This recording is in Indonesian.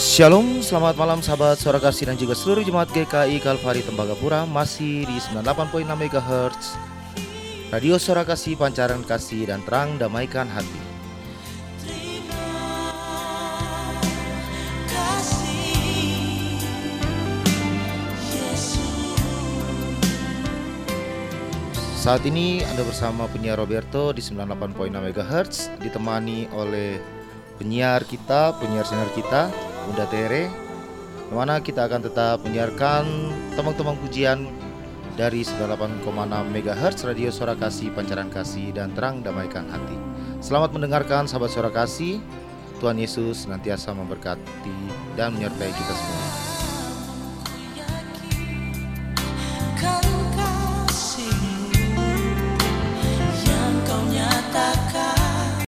Shalom, selamat malam sahabat suara kasih dan juga seluruh jemaat GKI Kalvari Tembagapura Masih di 98.6 MHz Radio suara kasih, pancaran kasih dan terang damaikan hati. Saat ini Anda bersama penyiar Roberto di 98.6 MHz Ditemani oleh penyiar kita, penyiar sinar kita Bunda Tere di mana kita akan tetap menyiarkan teman-teman pujian dari 98,6 MHz Radio Suara Kasih, Pancaran Kasih dan Terang Damaikan Hati. Selamat mendengarkan sahabat Suara Kasih. Tuhan Yesus senantiasa memberkati dan menyertai kita semua.